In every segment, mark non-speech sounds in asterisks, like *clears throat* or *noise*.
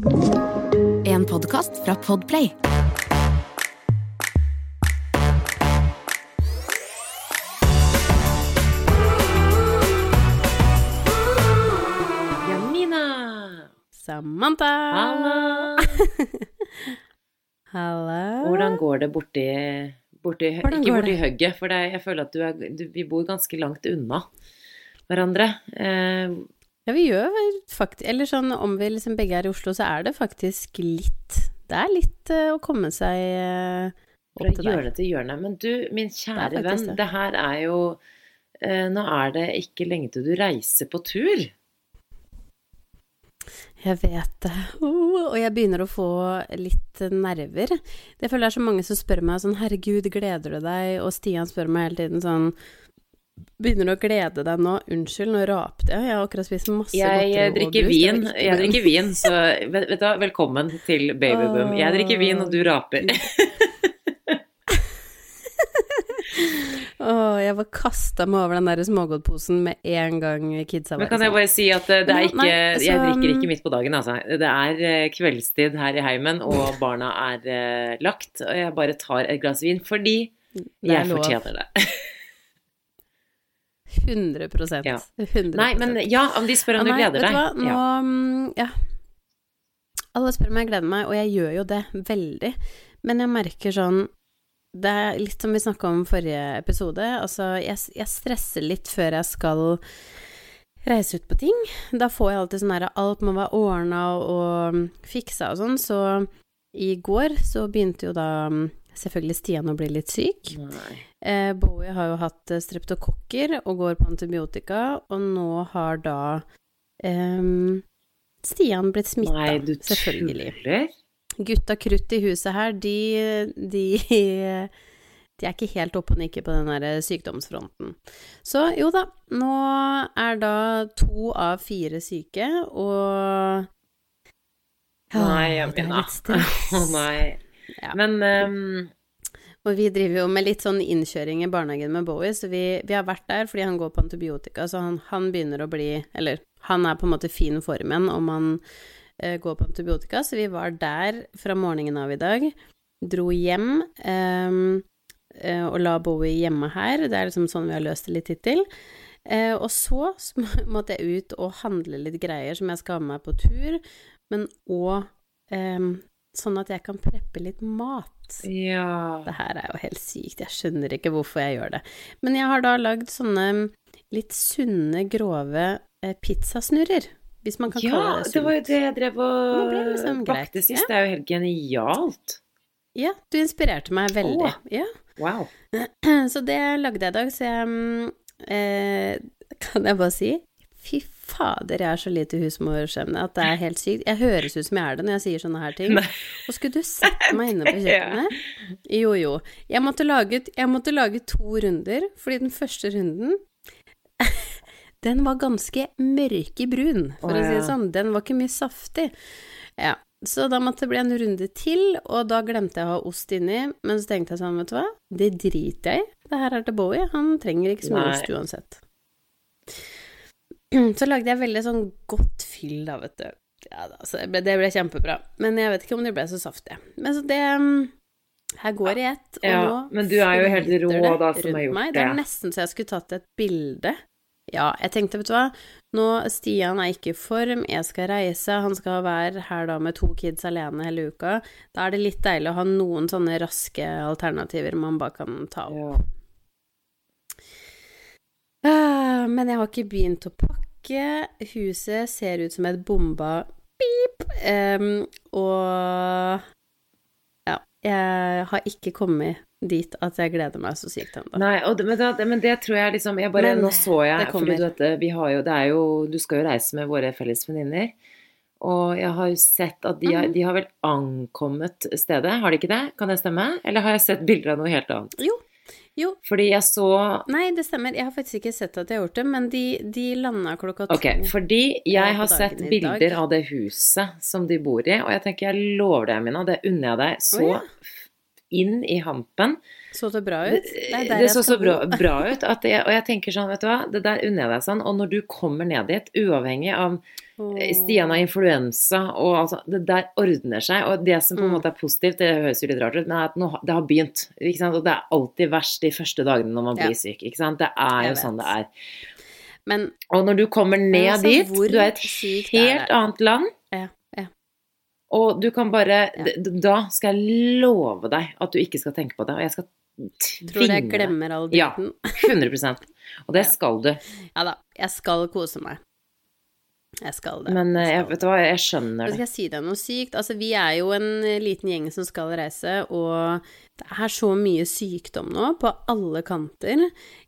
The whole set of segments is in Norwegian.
En podkast fra Podplay. Jamina! Samantha! Halla! *laughs* Halla. Hvordan går det borti, borti Hvordan Ikke borti hugget, for det, jeg føler at du er, du, vi bor ganske langt unna hverandre. Eh, Ja, vi gjør faktisk Eller sånn om vi liksom begge er i Oslo, så er det faktisk litt Det er litt uh, å komme seg uh, opp til der. hjørne til hjørne. Men du, min kjære Det venn, det. det her er jo uh, Nå er det ikke lenge til du reiser på tur. Jeg vet det. Oh, og jeg begynner å få litt nerver. Det føler jeg er så mange som spør meg sånn Herregud, gleder du deg? Og Stian spør meg hele tiden sånn Begynner du å glede deg nå? Unnskyld, nå rapte jeg. Jeg har akkurat spist masse Jeg jeg drikker brus. Vin, jeg drikker vin, så vet, vet du velkommen til Babyboom. Jeg drikker vin, og du raper. Åh, jeg var kasta meg over den der smågodtposen med en gang kidsa var Men kan jeg bare si at eh, det er ikke nei, Jeg altså- drikker ikke midt på dagen, altså. Det er eh, kveldstid her i heimen, og barna er eh, lagt. Og jeg bare tar et glass vin fordi jeg fortjener det. 100 Ja. 100 Nei, men ja, om de spør om du nei, du gleder vet deg. du hva? Nå, Ja. mm, ja. Alle spør om jeg gleder meg, og jeg gjør jo det veldig. Men jeg merker sånn Det er litt som vi snakka om forrige episode. Altså, jeg, jeg stresser litt før jeg skal reise ut på ting. Da får jeg alltid sånn herre Alt må være ordna og mm, fiksa og sånn. Så i går så begynte jo da mm, selvfølgelig Stian å bli litt syk. Eh, Bowie har jo hatt eh, streptokokker og går på antibiotika, og nå har da eh, Stian blitt smitta, selvfølgelig. tuller? Gutta krutt i huset her, de, de De er ikke helt oppe og nikker på den der sykdomsfronten. Så jo da, nå er da to av fire syke, og Nei, Ja, det Jamina. litt stress. *laughs* Å nei. Ja. Men um, Og vi driver jo med litt sånn innkjøring i barnehagen med Bowie, så vi, vi har vært der fordi han går på antibiotika, så han, han begynner å bli Eller han er på en måte fin form igjen om han eh, går på antibiotika, så vi var der fra morgenen av i dag. Dro hjem ehm, eh, og la Bowie hjemme her. Det er liksom sånn vi har løst det litt hittil. Eh, og så, så *laughs* måtte jeg ut og handle litt greier som jeg skal ha med meg på tur, men òg sånn at jeg kan preppe litt mat. ja Det her er jo helt sykt, jeg skjønner ikke hvorfor jeg gjør det. Men jeg har da lagd sånne litt sunne, grove eh, pizzasnurrer, hvis man kan Ja, kalle det sunt. det var jo det jeg drev og liksom bakte sist. ja. Det er jo helt genialt. Ja, du inspirerte meg veldig. Oh. Ja. Wow. *clears throat* Så det lagde jeg i dag, så jeg mm, eh, Kan jeg bare si Fy fader, jeg er så lite husmorskjemne at det er helt sykt. Jeg høres ut som jeg er det når jeg sier sånne her ting. Nei. Og skulle du sett meg inne på *laughs* kjøkkenet? Jo, jo. Jeg måtte lage, jeg måtte lage to runder, fordi den første runden *laughs* Den var ganske mørkebrun, for Å, å si det sånn. Den var ikke mye saftig. Ja. Så da måtte det bli en runde til, og da glemte jeg å ha ost inni. Men så tenkte jeg sånn, vet du hva, det driter jeg i. Det her er til Bowie, han trenger ikke så mye ost uansett. *clears throat* Så lagde jeg veldig sånn godt fyll, da, vet du. Ja da, så det ble, det ble kjempebra. Men jeg vet ikke om det ble så saftig. Men så det mm, Her går det i ett, og Ja, nå men du er jo helt rå det da, som har gjort meg. Det er nesten så jeg skulle tatt et bilde. Ja, jeg tenkte, vet du hva, nå Stian er ikke i form, jeg skal reise, han skal være her da med to kids alene hele uka. Da er det litt deilig å ha noen sånne raske alternativer man bare kan ta opp. Ja. Ah, Men jeg har ikke begynt å pakke. Huset ser ut som et bomba pip. Um, og ja, jeg har ikke kommet dit at jeg gleder meg så sykt ennå. Nei, det, men, det, men det tror jeg liksom jeg bare, Men Nå så jeg det fordi du vet vi har jo, det er jo Du skal jo reise med våre felles venninner. Og jeg har jo sett at de har, Mhm. de har vel ankommet stedet, har de ikke det? Kan det stemme? Eller har jeg sett bilder av noe helt annet? Jo. Jo. Fordi jeg så Nei, det stemmer. Jeg har faktisk ikke sett at jeg har gjort det, men de, de landa klokka to. Ok, fordi jeg har sett bilder av det huset som de bor i, og jeg tenker jeg lover deg, Mina, det unner jeg deg så oh, ja. inn i hampen. Så det bra ut? Det, Det så så bra, bra ut. Jeg, og jeg tenker sånn, vet du hva, det der unner jeg deg sånn. Og når du kommer ned dit, uavhengig av eh, Stian har influensa, og altså, det der ordner seg. Og det som på en Mm. måte er positivt, det høres jo litt rart ut, men er at nå, det har begynt. Ikke sant? Og det er alltid verst de første dagene når man Ja. blir syk. Ikke sant? Det er jo sånn det er. Men Og når du kommer ned altså, dit, du er et helt annet land. Ja, ja. Og du kan bare Ja. Da skal jeg love deg at du ikke skal tenke på det. Og jeg skal tvinge tror du jeg glemmer all Ja. driten? 100 *laughs* Og det skal du. Ja da, jeg skal kose meg. Jeg skal det. Men eh, jeg vet du hva, jeg skjønner det. skal jeg si deg noe sykt? Altså, vi er jo en eh, liten gjeng som skal reise, og det er så mye sykdom nå, på alle kanter.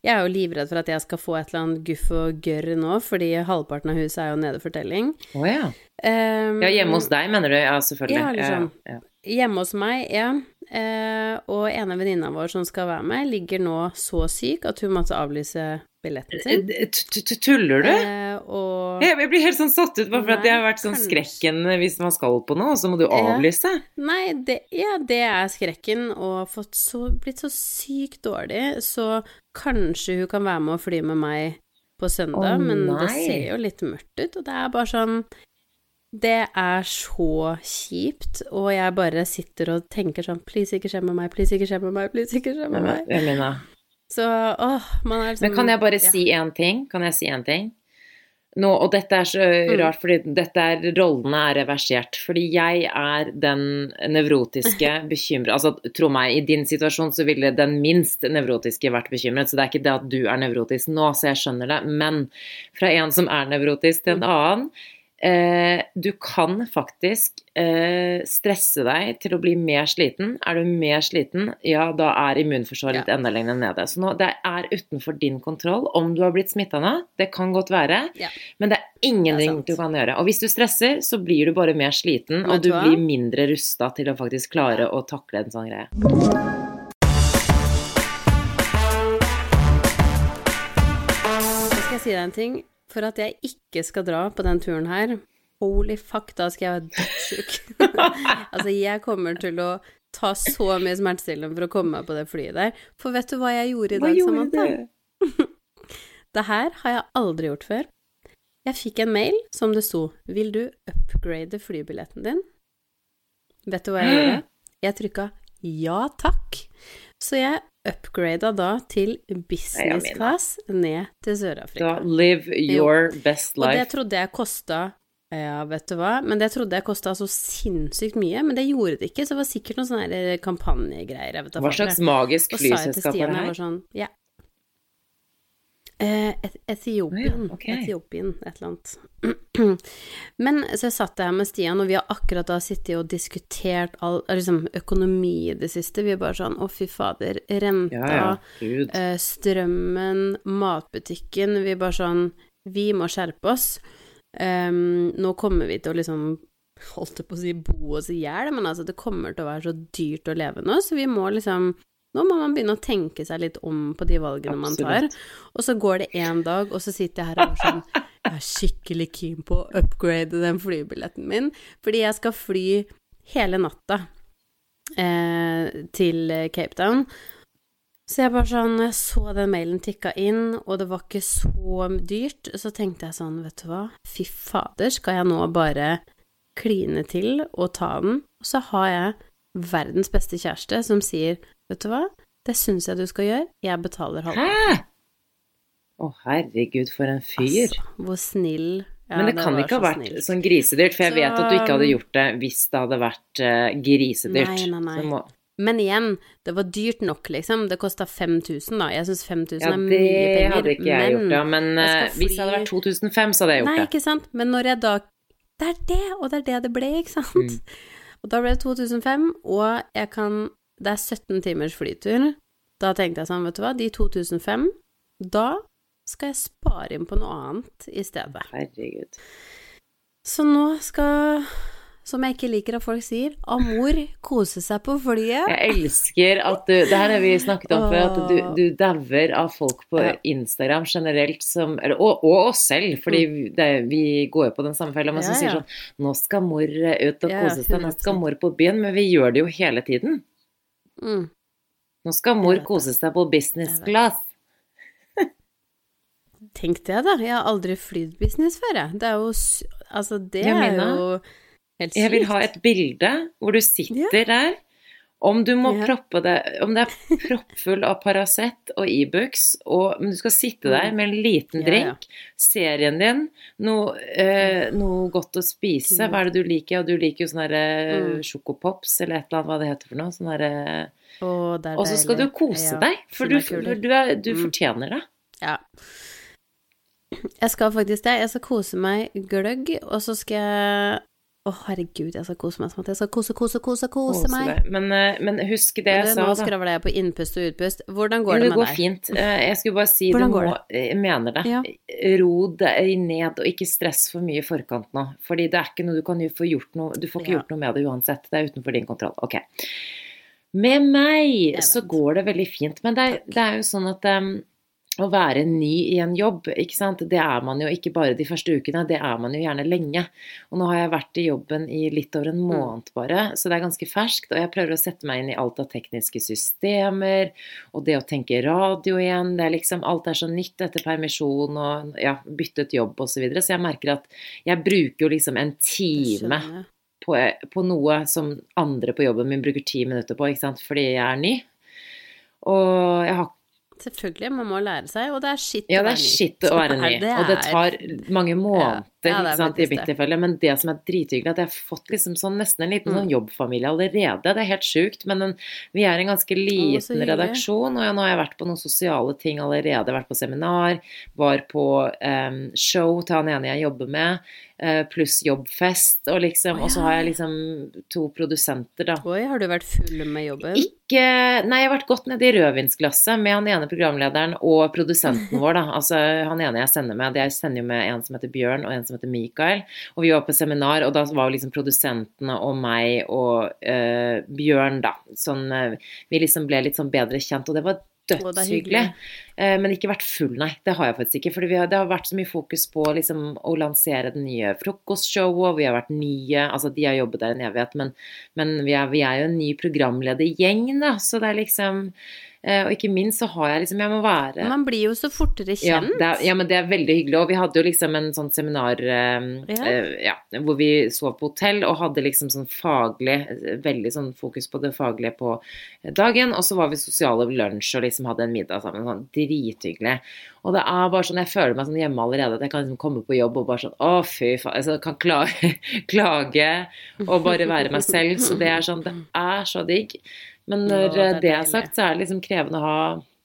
Jeg er jo livredd for at jeg skal få et eller annet guff og gørr nå, fordi halvparten av huset er jo nede for telling. Å ja. Um, Ja, hjemme hos deg, mener du? Ja, selvfølgelig. Ja, liksom. Ja, ja. Hjemme hos meg, ja. Eh, og ene venninna vår som skal være med, ligger nå så syk at hun måtte avlyse billetten sin. Eh, t- Tuller du? Eh, og Jeg blir helt sånn satt ut bare for at det har vært sånn kanskje. skrekken hvis man skal på noe, og så må du avlyse. Nei, det, ja, det er skrekken, og fått så, blitt så sykt dårlig, så kanskje hun kan være med og fly med meg på søndag, men det ser jo litt mørkt ut, og det er bare sånn Det er så kjipt, og jeg bare sitter og tenker sånn Please, ikke skje med meg, please, ikke skje med meg, please, ikke skje med meg. Elina. Så åh, man er liksom Men kan jeg bare ja. si én ting? Kan jeg si én ting? Nå, og dette er så Mm. rart, fordi dette er, rollene er reversert. Fordi jeg er den nevrotiske *laughs* bekymret Altså, tro meg, i din situasjon så ville den minst nevrotiske vært bekymret. Så det er ikke det at du er nevrotisk nå, så jeg skjønner det. Men fra en som er nevrotisk til en annen eh, Du kan faktisk eh, stresse deg til å bli mer sliten. Er du mer sliten, ja, da er immunforsvaret litt Ja. enda lenger nede. Så nå, det er utenfor din kontroll om du har blitt smitta nå. Det kan godt være. Ja. Men det er ingenting sant. du kan gjøre. Og hvis du stresser, så blir du bare mer sliten, og du blir mindre rusta til å faktisk klare å takle en sånn greie. Skal jeg si deg en ting. For at jeg ikke skal dra på den turen her, holy fuck, da skal jeg være dødssjuk. *laughs* altså, jeg kommer til å ta så mye smertestillende for å komme meg på det flyet der. For vet du hva jeg gjorde i dag, Samantha? *laughs* Det her har jeg aldri gjort før. Jeg fikk en mail som det sto 'Vil du upgrade flybilletten din?' Vet du hva jeg gjorde? *gasps* Jeg trykka 'ja takk'. Så jeg upgrada da til business class ned til Sør-Afrika. live your best life. Og det trodde jeg kosta ja, vet du hva, men det trodde jeg kosta så sinnssykt mye, men det gjorde det ikke, så det var sikkert noen sånne kampanjegreier. jeg Hva slags jeg. magisk jeg flyselskap var det jeg her? var sånn, ja. Eh, Etiopien, oh, okay. Etiopien, et eller annet. *clears throat* Men så jeg satt her med Stian, og vi har akkurat da sittet og diskutert all, liksom, økonomi i det siste. Vi er bare sånn, å fy fader, renta, Ja, ja. Eh, strømmen, matbutikken. Vi er bare sånn Vi må skjerpe oss. Um, nå kommer vi til å liksom Holdt jeg på å si bo oss i hjel, men altså det kommer til å være så dyrt å leve nå, så vi må liksom Nå må man begynne å tenke seg litt om på de valgene man tar. Og så går det én dag, og så sitter jeg her og er sånn Jeg er skikkelig keen på å upgrade den flybilletten min, fordi jeg skal fly hele natta eh, til Cape Town. Så jeg bare sånn, jeg så den mailen tikka inn, og det var ikke så dyrt, så tenkte jeg sånn, vet du hva, fy fader, skal jeg nå bare kline til og ta den? Og så har jeg verdens beste kjæreste som sier, vet du hva, det syns jeg du skal gjøre, jeg betaler halvparten. Hæ? Å, herregud, for en fyr. Altså, hvor snill ja, Men det, kan ikke ha så vært snill. sånn grisedyrt, for jeg Så- vet at du ikke hadde gjort det hvis det hadde vært uh, grisedyrt. Nei, nei, nei. Så må, Men igjen, det var dyrt nok, liksom. Det kosta 5000, da. Jeg syns 5000 ja, er mye penger. Ja, det hadde ikke jeg gjort, ja. Men fly... eh, hvis det hadde vært 2005, så hadde jeg gjort det. Nei, ikke sant. Men når jeg da Det er det, og det er det det ble, ikke sant. Mm. Og da ble det 2005, og jeg kan Det er 17 timers flytur. Da tenkte jeg sånn, vet du hva, de 2005, da skal jeg spare inn på noe annet i stedet. Herregud. Så nå skal, som jeg ikke liker at folk sier, Amor kose seg på flyet. Jeg elsker at du Det her har vi snakket om før, at du, du dauer av folk på Instagram generelt som eller, og, og oss selv, fordi det, vi går jo på den samme fella, men som ja, Ja, sier sånn Nå skal mor ut og kose seg, nå skal mor på byen. Men vi gjør det jo hele tiden. Mm. Nå skal mor kose seg på business class. *laughs* Tenk det, da. Jeg har aldri flydd business før, jeg. Det er jo Altså, det Ja, er jo helt sykt. Jeg vil ha et bilde hvor du sitter der. Om du må Ja. det Om det er *laughs* proppfull av Paracet og Ibux, og men du skal sitte der med en liten drink, Ja, ja. serien din, noe, eh, noe godt å spise. Hva er det du liker? Og du liker jo sånne der, eh, Mm. sjokopops, eller et eller annet, hva det heter for noe. Sånn derre er Og så skal du kose deg, for du, du, er, du Mm. fortjener det. Ja. Jeg skal faktisk det. Jeg skal kose meg gløgg, og så skal jeg Å, herregud, jeg skal kose meg sånn at jeg skal kose, kose, kose, kose Kose meg. Men, eh, men husk det jeg sa, da. Nå skravler jeg på innpust og utpust. Hvordan går det det med går deg? fint. Eh, Jeg skulle bare si Hvordan du går må Jeg mener det. Ja. Ro deg ned, og ikke stress for mye i forkant nå. Fordi det er ikke noe du kan få gjort noe Du får ikke Ja. gjort noe med det uansett. Det er utenfor din kontroll. Ok. Med meg så går det veldig fint. Men det det er jo sånn at em, å være ny i en jobb, ikke sant? det er man jo ikke bare de første ukene, det er man jo gjerne lenge. Og nå har jeg vært i jobben i litt over en Mm. måned bare, så det er ganske ferskt. Og jeg prøver å sette meg inn i alt av tekniske systemer, og det å tenke radio igjen. Det er liksom, alt er så nytt etter permisjon og ja, byttet jobb osv. Så, videre. så jeg merker at jeg bruker jo liksom en time på, på noe som andre på jobben min bruker ti minutter på, ikke sant, fordi jeg er ny. Og jeg har Selvfølgelig, man må lære seg, og det er skitt Ja, å det være er ny. å være ny, og det tar mange måneder Ja, ja, sant, i mitt tilfelle. Men det som er drithyggelig, at jeg har fått liksom sånn, nesten en liten Mm. sånn jobbfamilie allerede. Det er helt sjukt, men en, vi er en ganske liten hyggelig. redaksjon, og ja, nå har jeg vært på noen sosiale ting allerede. Vært på seminar, var på um, show til han ene jeg jobber med, eh, pluss jobbfest, og liksom, Å, og så har jeg liksom to produsenter, da. Oi, har du vært full med jobben? Ikke Nei, jeg har vært godt nede i rødvinsglasset med han ene programlederen og produsenten *laughs* vår, da. Altså han ene jeg sender med. Jeg sender jo med en som heter Bjørn, og en som heter Mikael. Og vi var på seminar, og da var jo liksom produsentene og meg og uh, Bjørn, da. Sånn uh, Vi liksom ble litt sånn bedre kjent, og det var dødshyggelig. Uh, Men ikke vært full, nei. Det har jeg faktisk ikke. For det har vært så mye fokus på liksom, å lansere det nye frokostshowet, vi har vært nye Altså, de har jobbet der en evighet, men, men vi, er, vi er jo en ny programledergjeng, da. Så det er liksom Og ikke minst så har jeg liksom Jeg må være Man blir jo så fortere ja, kjent. det er, ja, men det er veldig hyggelig. Og vi hadde jo liksom en sånn seminar eh, Ja. eh, ja, hvor vi sov på hotell og hadde liksom sånn faglig eh, Veldig sånn fokus på det faglige på dagen. Og så var vi sosiale ved lunsj og liksom hadde en middag sammen. Sånn drithyggelig. Og det er bare sånn, jeg føler meg sånn hjemme allerede. At jeg kan liksom komme på jobb og bare sånn Å, fy faen. Altså, jeg kan klage, *laughs* klage og bare være meg selv. Så det er sånn Det er så digg. Men når Å, det er eh, det er sagt, så er det liksom krevende å ha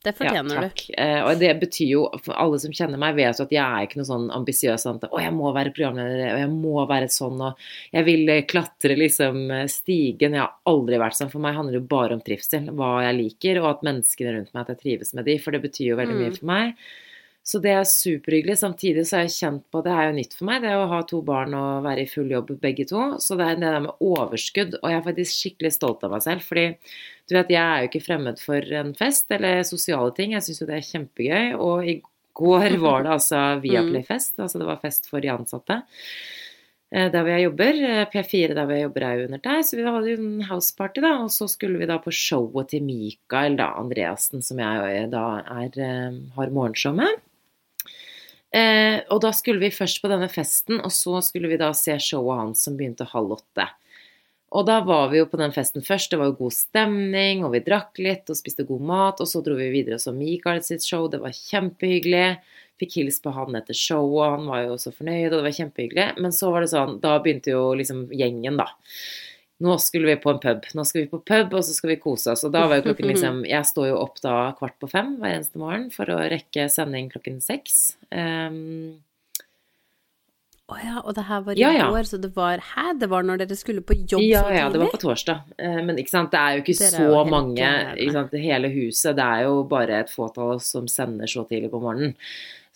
Det fortjener ja, du. Eh, og det betyr jo, for alle som kjenner meg, vet jo at jeg er ikke noe sånn ambisiøs sånn at å, jeg må være programleder, og jeg må være sånn, og jeg vil eh, klatre liksom eh, stigen. Jeg har aldri vært sånn. For meg handler det jo bare om trivsel, hva jeg liker, og at menneskene rundt meg, at jeg trives med de, for det betyr jo veldig mye Mm. for meg. Så det er superhyggelig. Samtidig så har jeg kjent på Det er jo nytt for meg, det å ha to barn og være i full jobb begge to. Så det er det der med overskudd. Og jeg er faktisk skikkelig stolt av meg selv. Fordi du vet, jeg er jo ikke fremmed for en fest eller sosiale ting. Jeg syns jo det er kjempegøy. Og i går *laughs* var det altså Viaplay-fest. Altså det var fest for de ansatte. eh, Der hvor jeg jobber. Eh, P4 der hvor jeg jobber er jo under der. Så vi hadde jo en houseparty, da. Og så skulle vi da på showet til Mikael da, Andreassen, som jeg da er, eh, har morgenshow med. Eh, og da skulle vi først på denne festen, og så skulle vi da se showet hans som begynte halv åtte. Og da var vi jo på den festen først, det var jo god stemning, og vi drakk litt og spiste god mat, og så dro vi videre og så Mikael sitt show, det var kjempehyggelig. Fikk hils på han etter showet, han var jo så fornøyd, og det var kjempehyggelig. Men så var det sånn, da begynte jo liksom gjengen, da. Nå skulle vi på en pub. Nå skal vi på pub, og så skal vi kose oss. Og da var jo klokken *laughs* liksom Jeg står jo opp da kvart på fem hver eneste morgen for å rekke sending klokken seks. Um, Å ja, og det her var i Ja, ja. år, så det var Hæ? Det var når dere skulle på jobb ja, tidlig? ja, det var på torsdag. Eh, Men ikke sant, det er jo ikke Dere er så jo mange ikke sant, Hele huset, det er jo bare et fåtall som sender så tidlig på morgenen.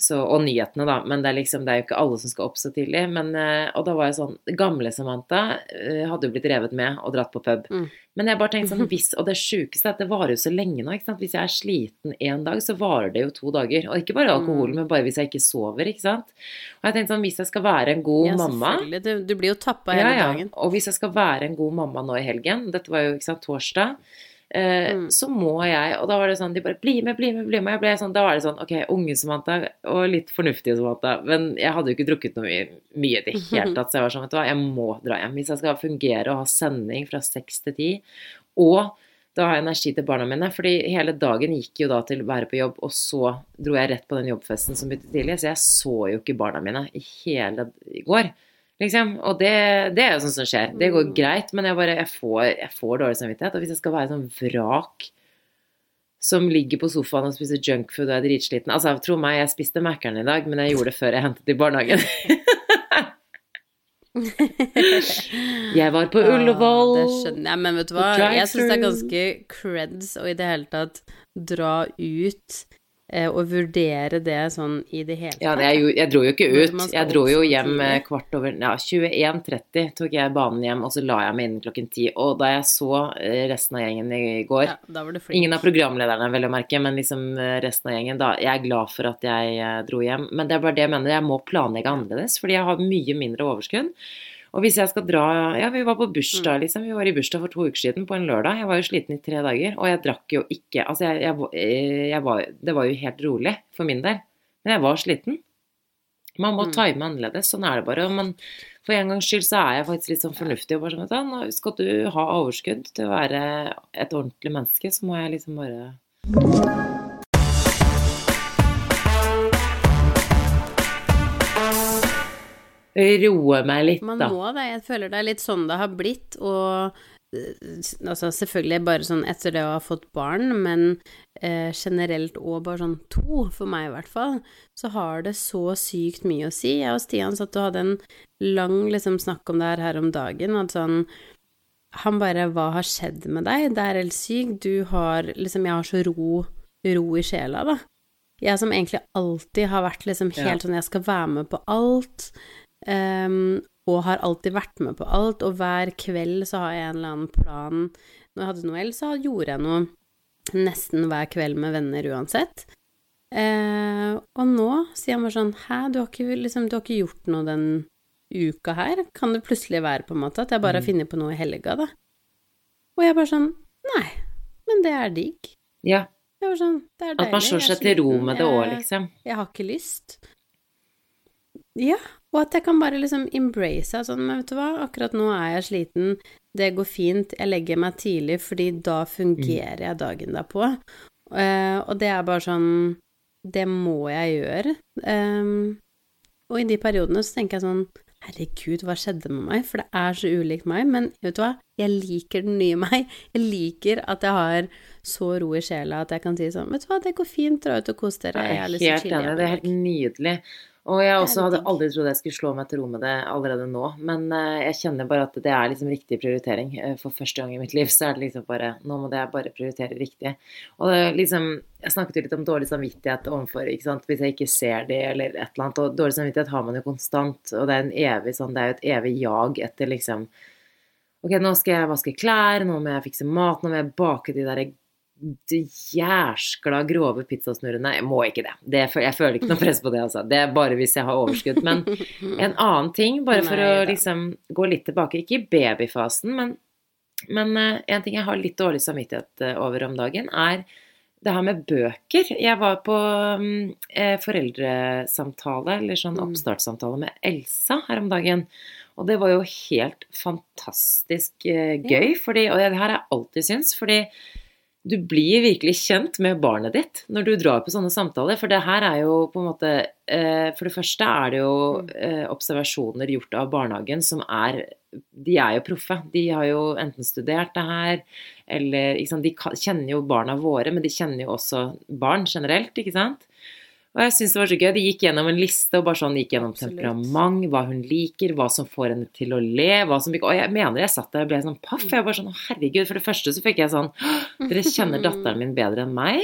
Så, og nyhetene, da. Men det er liksom, det er jo ikke alle som skal opp så tidlig. Men, eh, og da var jeg sånn Gamle Samantha eh, hadde jo blitt revet med og dratt på pub. Mm. Men jeg bare tenkte sånn hvis, Og det sjukeste er at det varer jo så lenge nå. Hvis jeg er sliten én dag, så varer det jo to dager. Og ikke bare alkohol, Mm. men bare hvis jeg ikke sover, ikke sant. Og jeg tenkte sånn hvis jeg skal være en god Ja, mamma. Du, du blir jo tappa hele dagen. og hvis jeg skal være en god mamma nå i helgen Dette var jo ikke sant, torsdag. Eh, Mm. så må jeg Og da var det sånn, de bare 'bli med, bli med', bli med. Jeg ble sånn, da var det sånn ok, unge Samantha og litt fornuftige Samantha. Men jeg hadde jo ikke drukket noe mye, mye i det *laughs* hele tatt, så jeg var sånn, vet du hva, jeg må dra hjem. Hvis jeg skal fungere og ha sending fra seks til ti, og da har jeg energi til barna mine. fordi hele dagen gikk jo da til å være på jobb, og så dro jeg rett på den jobbfesten som begynte tidlig. Så jeg så jo ikke barna mine i hele i går. Liksom. Og det, det er jo sånt som skjer. Det går greit, men jeg bare jeg får, jeg får dårlig samvittighet. Og hvis jeg skal være sånn vrak som ligger på sofaen og spiser junkfood og er dritsliten Altså, tro meg, jeg spiste Mækkern i dag, men jeg gjorde det før jeg hentet i barnehagen. *laughs* jeg var på Ullevål. Det skjønner jeg, men vet du hva, jeg syns det er ganske creds å i det hele tatt dra ut og vurdere det sånn i det hele tatt. Ja, jeg, jeg dro jo ikke ut. Jeg dro jo hjem eh, kvart over Ja, 21.30 tok jeg banen hjem, og så la jeg meg inn klokken ti. Og da jeg så eh, resten av gjengen i går Ja. Ingen av programlederne, vel å merke, men liksom eh, resten av gjengen. Da, jeg er glad for at jeg eh, dro hjem. Men det er bare det jeg mener, jeg må planlegge annerledes, fordi jeg har mye mindre overskudd. Og hvis jeg skal dra Ja, vi var på bursdag, Mm. liksom. Vi var i bursdag for to uker siden, på en lørdag. Jeg var jo sliten i tre dager, og jeg drakk jo ikke Altså, jeg, jeg, jeg var Det var jo helt rolig for min del. Men jeg var sliten. Man må Mm. time annerledes, sånn er det bare. Men for en gangs skyld så er jeg faktisk litt sånn fornuftig og bare sånn du nå Skal du ha overskudd til å være et ordentlig menneske, så må jeg liksom bare Roe meg litt, da. Man må det. Jeg føler det er litt sånn det har blitt, og eh, altså selvfølgelig bare sånn etter det å ha fått barn, men eh, generelt og bare sånn to, for meg i hvert fall, så har det så sykt mye å si. Jeg og Stian satt og hadde en lang liksom snakk om det her her om dagen, at sånn han bare Hva har skjedd med deg? Det er helt sykt. Du har liksom Jeg har så ro, ro i sjela, da. Jeg som egentlig alltid har vært liksom helt Ja. sånn Jeg skal være med på alt. Ehm, og har alltid vært med på alt. Og hver kveld så har jeg en eller annen plan. Når jeg hadde Noel, så gjorde jeg noe nesten hver kveld med venner uansett. Eh, og nå sier han bare sånn Hæ, du har ikke, liksom, du har ikke gjort noe den uka her? Kan det plutselig være på en måte at jeg bare har funnet på noe i helga, da? Og jeg bare sånn Nei, men det er digg. Ja, Jeg sånn, det er deilig. At man slår seg til ro med det òg, jeg- liksom. Jeg har ikke lyst. Ja, og at jeg kan bare liksom embrace det sånn, men vet du hva, akkurat nå er jeg sliten, det går fint, jeg legger meg tidlig, fordi da fungerer jeg dagen derpå. Uh, og det er bare sånn, det må jeg gjøre. Um, og i de periodene så tenker jeg sånn, herregud, hva skjedde med meg? For det er så ulikt meg, men vet du hva, jeg liker den nye *laughs* meg. Jeg liker at jeg har så ro i sjela at jeg kan si sånn, vet du hva, det går fint, dra ut og kos dere, Jeg er å helt enig, det er helt nydelig. Og jeg også hadde aldri trodd jeg skulle slå meg til ro med det allerede nå, men eh, jeg kjenner bare at det er liksom riktig prioritering. Eh, For første gang i mitt liv så er det liksom bare Nå må jeg bare prioritere riktig. Og det liksom Jeg snakket jo litt om dårlig samvittighet overfor, ikke sant, hvis jeg ikke ser det eller et eller annet. Og dårlig samvittighet har man jo konstant, og det er en evig sånn Det er jo et evig jag etter liksom Ok, nå skal jeg vaske klær, nå må jeg fikse mat, nå må jeg bake de der de jæskla grove pizzasnurrene. Jeg må ikke det. det. Jeg føler ikke noe press på det, altså. Det er bare hvis jeg har overskudd. Men *laughs* en annen ting, bare for Nei å liksom gå litt tilbake, ikke i babyfasen, men, men uh, en ting jeg har litt dårlig samvittighet eh, over om dagen, er det her med bøker. Jeg var på eh, foreldresamtale, eller sånn Mm. oppstartssamtale med Elsa her om dagen. Og det var jo helt fantastisk uh, gøy, fordi, og det her har jeg alltid syntes, fordi du blir virkelig kjent med barnet ditt når du drar på sånne samtaler. For det her er jo på en måte eh, For det første er det jo eh, observasjoner gjort av barnehagen som er De er jo proffe. De har jo enten studert det her, eller? De kjenner jo barna våre, men de kjenner jo også barn generelt, ikke sant? Og jeg syns det var så gøy. De gikk gjennom en liste og bare sånn gikk gjennom Absolutt. temperament, hva hun liker, hva som får henne til å le, hva som ikke Og jeg mener jeg satt der og ble sånn paff. Jeg bare sånn herregud. For det første så fikk jeg sånn Dere kjenner *laughs* datteren min bedre enn meg.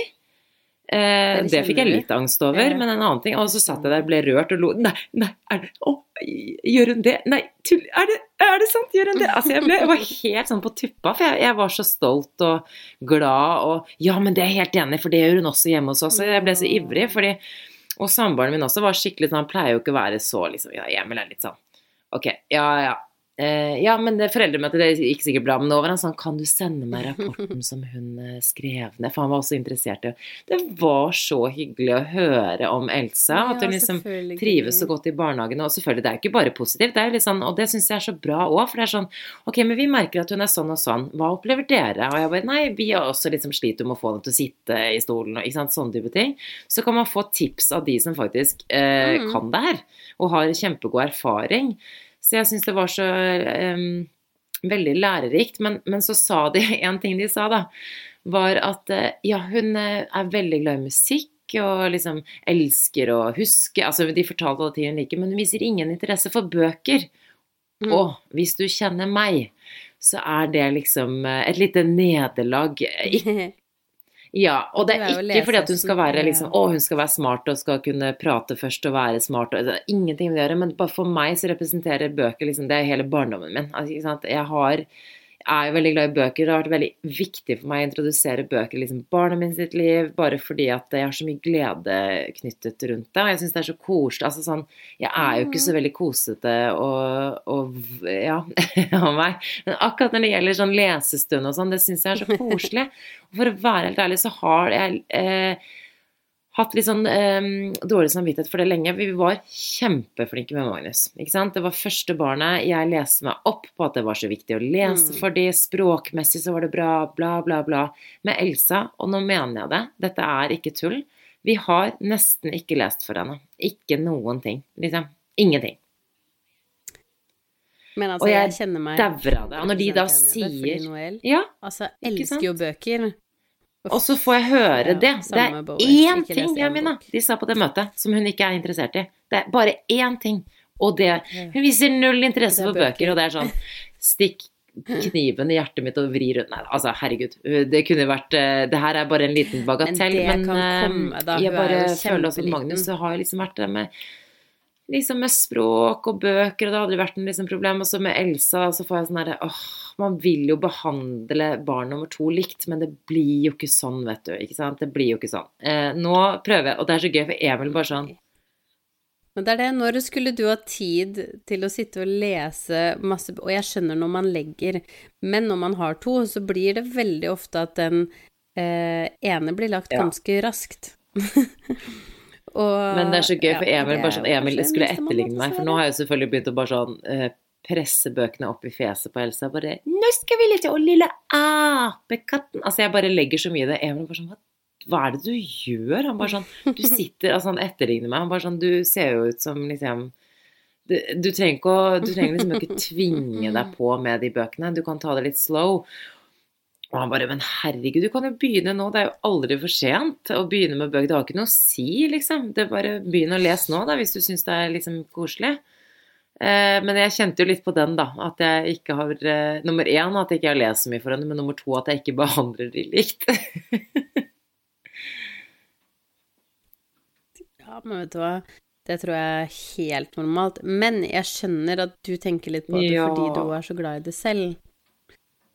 Eh, det fikk jeg litt angst over, ja. men en annen ting Og så satt jeg der og ble rørt og lo. Nei, nei, er det Å, gjør hun det? Nei, tull Er det, er det sant? Gjør hun det? Altså, jeg, ble, jeg var helt sånn på tuppa, for jeg, jeg var så stolt og glad og Ja, men det er jeg helt enig i, for det gjør hun også hjemme hos oss. Og jeg ble så ivrig, fordi Og samboeren min også var skikkelig sånn Han pleier jo ikke å være så liksom Ja, Emil er litt sånn Ok, ja, ja. Eh, Ja, men foreldremøtet det gikk sikkert bra, men nå var han sånn Kan du sende meg rapporten som hun eh, skrev ned? For han var også interessert i Det var så hyggelig å høre om Elsa, at hun liksom trives så godt i barnehagen. Og selvfølgelig, det er jo ikke bare positivt, det er jo litt sånn, og det syns jeg er så bra òg. For det er sånn Ok, men vi merker at hun er sånn og sånn. Hva opplever dere? Og jeg bare Nei, vi har også liksom sliter med å få henne til å sitte i stolen og ikke sant, sånne type ting. Så kan man få tips av de som faktisk eh, Mm. kan det her, og har kjempegod erfaring. Så jeg syns det var så um, veldig lærerikt. Men, men så sa de *laughs* en ting de sa, da, var at eh, ja, hun eh, er veldig glad i musikk og liksom elsker å huske Altså, de fortalte alle ting hun liker, men hun viser ingen interesse for bøker. Mm. Og hvis du kjenner meg, så er det liksom eh, et lite nederlag. *laughs* Ja, og det er ikke fordi at hun skal være liksom Å, hun skal være smart og skal kunne prate først og være smart og det er Ingenting med det å gjøre, men for meg så representerer bøker liksom Det er hele barndommen min. Altså? Jeg har er jo veldig glad i bøker. Det har vært veldig viktig for meg å introdusere bøker i liksom barnet mitt sitt liv, bare fordi at jeg har så mye glede knyttet rundt det. Og jeg syns det er så koselig. Altså sånn Jeg er jo ikke så veldig kosete og, og ja, *laughs* av meg. Men akkurat når det gjelder sånn lesestund og sånn, det syns jeg er så koselig. *laughs* Og for å være helt ærlig, så har jeg eh, hatt litt sånn eh, dårlig samvittighet for det lenge. Vi var kjempeflinke med Magnus. Ikke sant? Det var første barnet. Jeg leste meg opp på at det var så viktig å lese Mm. for de. Språkmessig så var det bra, bla, bla, bla. Med Elsa, og nå mener jeg det, dette er ikke tull. Vi har nesten ikke lest for henne. Ikke noen ting, liksom. Ingenting. Men altså, Og jeg, jeg kjenner meg dauer av det. Og når de da 100% enig i det, sier- Noel, Ja, altså, elsker jo bøker. Og så får jeg høre det. Det er én ting, Jamina, de sa på det møtet, som hun ikke er interessert i. Det er bare én ting. Og det Hun viser null interesse er for bøker, og det er sånn Stikk kniven i hjertet mitt og vri rundt Nei, altså, herregud. Det kunne vært eh, Det her er bare en liten bagatell, Men men, kan eh, komme, da. jeg bare føler også at. Magnus har liksom vært det med Liksom med språk og bøker, og det hadde aldri vært noe liksom problem. Og så med Elsa, så får jeg sånn herre åh, man vil jo behandle barn nummer to likt, men det blir jo ikke sånn, vet du. Ikke sant? Det blir jo ikke sånn. Eh, nå prøver jeg, og det er så gøy, for Emil bare sånn Men det er det, når skulle du ha tid til å sitte og lese masse Og jeg skjønner når man legger, men når man har to, så blir det veldig ofte at den eh, ene blir lagt Ja. ganske raskt. *laughs* og, Men det er så gøy, for Emil bare sånn Emil skulle etterligne meg, for nå har jeg jo selvfølgelig begynt å bare sånn eh, presse bøkene opp i fjeset på Elsa. Bare 'Nå skal vi lese Og lille apekatten' Altså, jeg bare legger så mye i det. Emil bare sånn hva, hva er det du gjør? Han bare sånn Du sitter Altså, han etterligner meg. Han bare sånn Du ser jo ut som liksom du, du trenger å Du trenger liksom ikke tvinge deg på med de bøkene. Du kan ta det litt slow. Og han bare Men herregud, du kan jo begynne nå. Det er jo aldri for sent å begynne med bøker. Det har ikke noe å si, liksom. Det er bare begynn å lese nå, da, hvis du syns det er liksom koselig. Eh, men jeg kjente jo litt på den, da. At jeg ikke har eh, Nummer én at jeg ikke har lest så mye for henne, men nummer to at jeg ikke behandler de likt. *laughs* Ja, men vet du hva, det tror jeg er helt normalt. Men jeg skjønner at du tenker litt på det Ja. fordi du er så glad i det selv.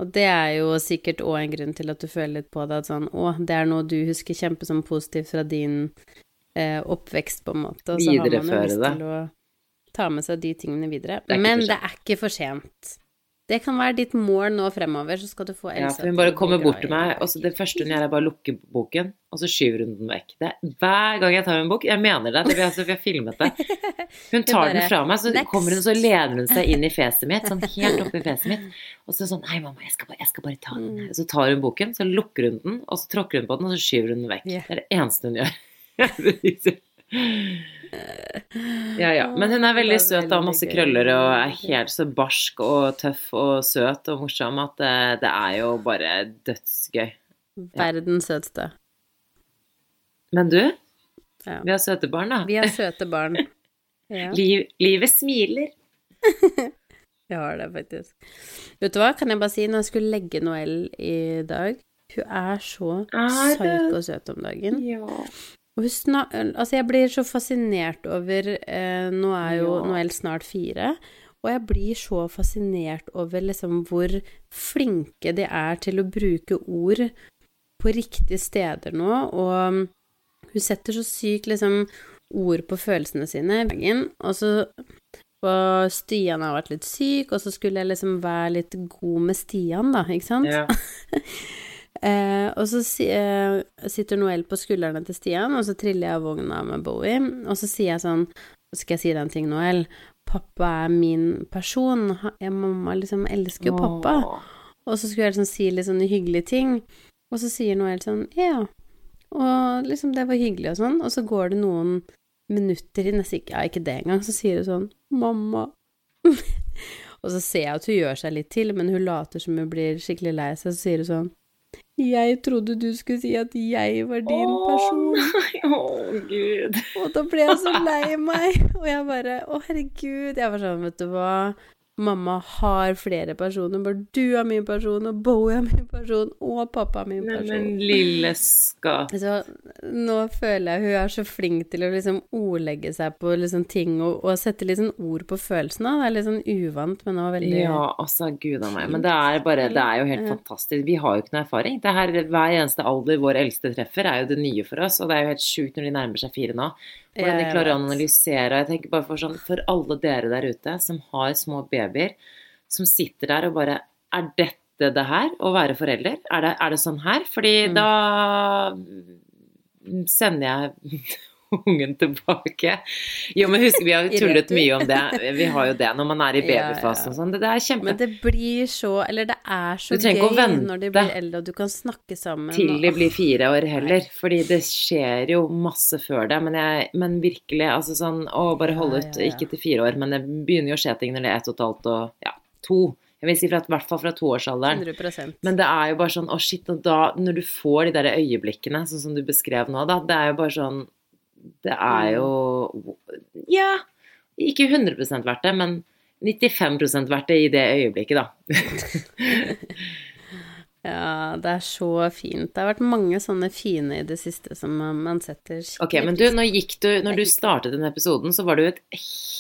Og det er jo sikkert òg en grunn til at du føler litt på det, at sånn å, det er noe du husker kjempe som positivt fra din eh, oppvekst, på en måte. Og så har man jo lyst det. til å ta med seg de tingene videre. Er Men det er ikke for sent. Det kan være ditt mål nå fremover, så skal du få Ja, Elsa for hun bare kommer bort til meg, og så det første hun gjør, er bare å lukke boken, og så skyver hun den vekk. Det er hver gang jeg tar en bok. Jeg mener det, det altså, for har filmet det. *laughs* Hun tar bare, den fra meg, så "Next." kommer hun, så lener hun seg inn i fjeset mitt, sånn helt oppi fjeset mitt, og så sånn Nei, mamma, jeg skal bare, jeg skal bare ta den. Og så tar hun boken, så lukker hun den, og så tråkker hun på den, og så skyver hun den vekk. Ja. Det er det eneste hun gjør. *laughs* Ja, ja. Men hun er veldig søt og har masse krøller og er helt så barsk og tøff og søt og morsom at det, det er jo bare dødsgøy. Verdens søteste. Men du, Ja. vi har søte barn, da. Vi har søte barn. *laughs* Ja. Liv, livet smiler. *laughs* Vi har det, faktisk. Vet du hva, kan jeg bare si, når jeg skulle legge Noëlle i dag Hun er så psyko søt om dagen. Ja. Og hun altså, jeg blir så fascinert over eh, Nå er jo Ja. Noel snart fire. Og jeg blir så fascinert over liksom hvor flinke de er til å bruke ord på riktige steder nå, og hun setter så sykt liksom ord på følelsene sine. Og så Og Stian har vært litt syk, og så skulle jeg liksom være litt god med Stian, da, ikke sant? Ja. *laughs* Eh, og så si, eh, sitter Noel på skuldrene til Stian, og så triller jeg av vogna med Bowie, og så sier jeg sånn Skal jeg si deg en ting, Noel? Pappa er min person. Jeg, mamma liksom elsker jo pappa. Åh. Og så skulle jeg liksom si litt sånne hyggelige ting, og så sier Noel sånn Ja. Og liksom, det var hyggelig og sånn, og så går det noen minutter, nesten ikke, ja, ikke det engang, så sier hun sånn Mamma. *laughs* og så ser jeg at hun gjør seg litt til, men hun later som hun blir skikkelig lei seg, så sier hun sånn Jeg trodde du skulle si at jeg var din person. *laughs* Nei, å gud. Og da ble jeg så lei *laughs* meg. Og jeg bare Å, herregud. Jeg var sånn, vet du hva. Mamma har flere personer. Bare du er min person, og Bowie er min person, og pappa er min person. men lille skatt. Så nå føler jeg hun er så flink til å liksom ordlegge seg på liksom ting og, og sette litt sånn ord på følelsene. Det er litt sånn uvant, men det var veldig Ja, altså, gud a meg. Men det er bare Det er jo helt fantastisk. Vi har jo ikke noe erfaring. Det her, hver eneste alder vår eldste treffer, er jo det nye for oss. Og det er jo helt sjukt når de nærmer seg fire nå. Hvordan de Jeg klarer å analysere. Jeg tenker bare for sånn For alle dere der ute som har små babyer, som sitter der og bare Er dette det her, å være forelder? Er det, er det sånn her? Fordi Mm. da sender jeg *laughs* ungen tilbake. Jo, men husk, vi har *laughs* jo tullet mye om det. Vi har jo det når man er i *laughs* babyfasen og sånn. Det, det er kjempe Men det blir så Eller det er så gøy når de blir eldre, og du kan snakke sammen. til de blir fire år heller. Fordi det skjer jo masse før det. Men, jeg, men virkelig, altså sånn Å, bare hold ut, ikke til fire år, men det begynner jo å skje ting når det er ett og et halvt og ja, to. Jeg vil si fra, i hvert fall fra toårsalderen. 100 Men det er jo bare sånn Å, shit, og da Når du får de der øyeblikkene, sånn som du beskrev nå, da, det er jo bare sånn Det er jo Ja, ikke 100 verdt det, men 95 verdt det i det øyeblikket, da. *laughs* Ja, det er så fint. Det har vært mange sånne fine i det siste som man setter skikkelig Ok, men du, pris nå gikk du, når du startet denne episoden, så var det jo et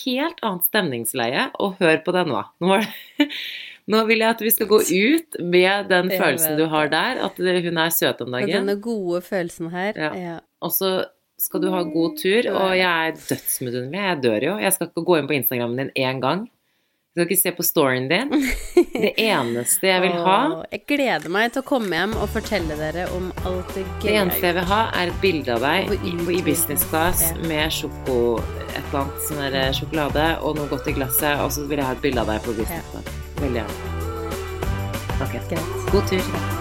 helt annet stemningsleie, og hør på det nå. Nå, det, *laughs* nå vil jeg at vi skal gå ut med den *laughs* følelsen du har der, at hun er søt om dagen. dagen, denne gode følelsen her. Ja. Ja. og så skal du ha god tur, og jeg er dødsmisunnelig, jeg dør jo. Jeg skal ikke gå inn på Instagrammen din én gang. Jeg skal ikke se på storyen din. Det *laughs* eneste jeg vil ha, Åh, Jeg gleder meg til å komme hjem og fortelle dere om alt det det eneste jeg vil ha, er et bilde av deg i, i business class Ja. med sjoko, et eller annet sånn der sjokolade og noe godt i glasset, og så vil jeg ha et bilde av deg på business class. Veldig gjerne. Ok. Greit. God tur.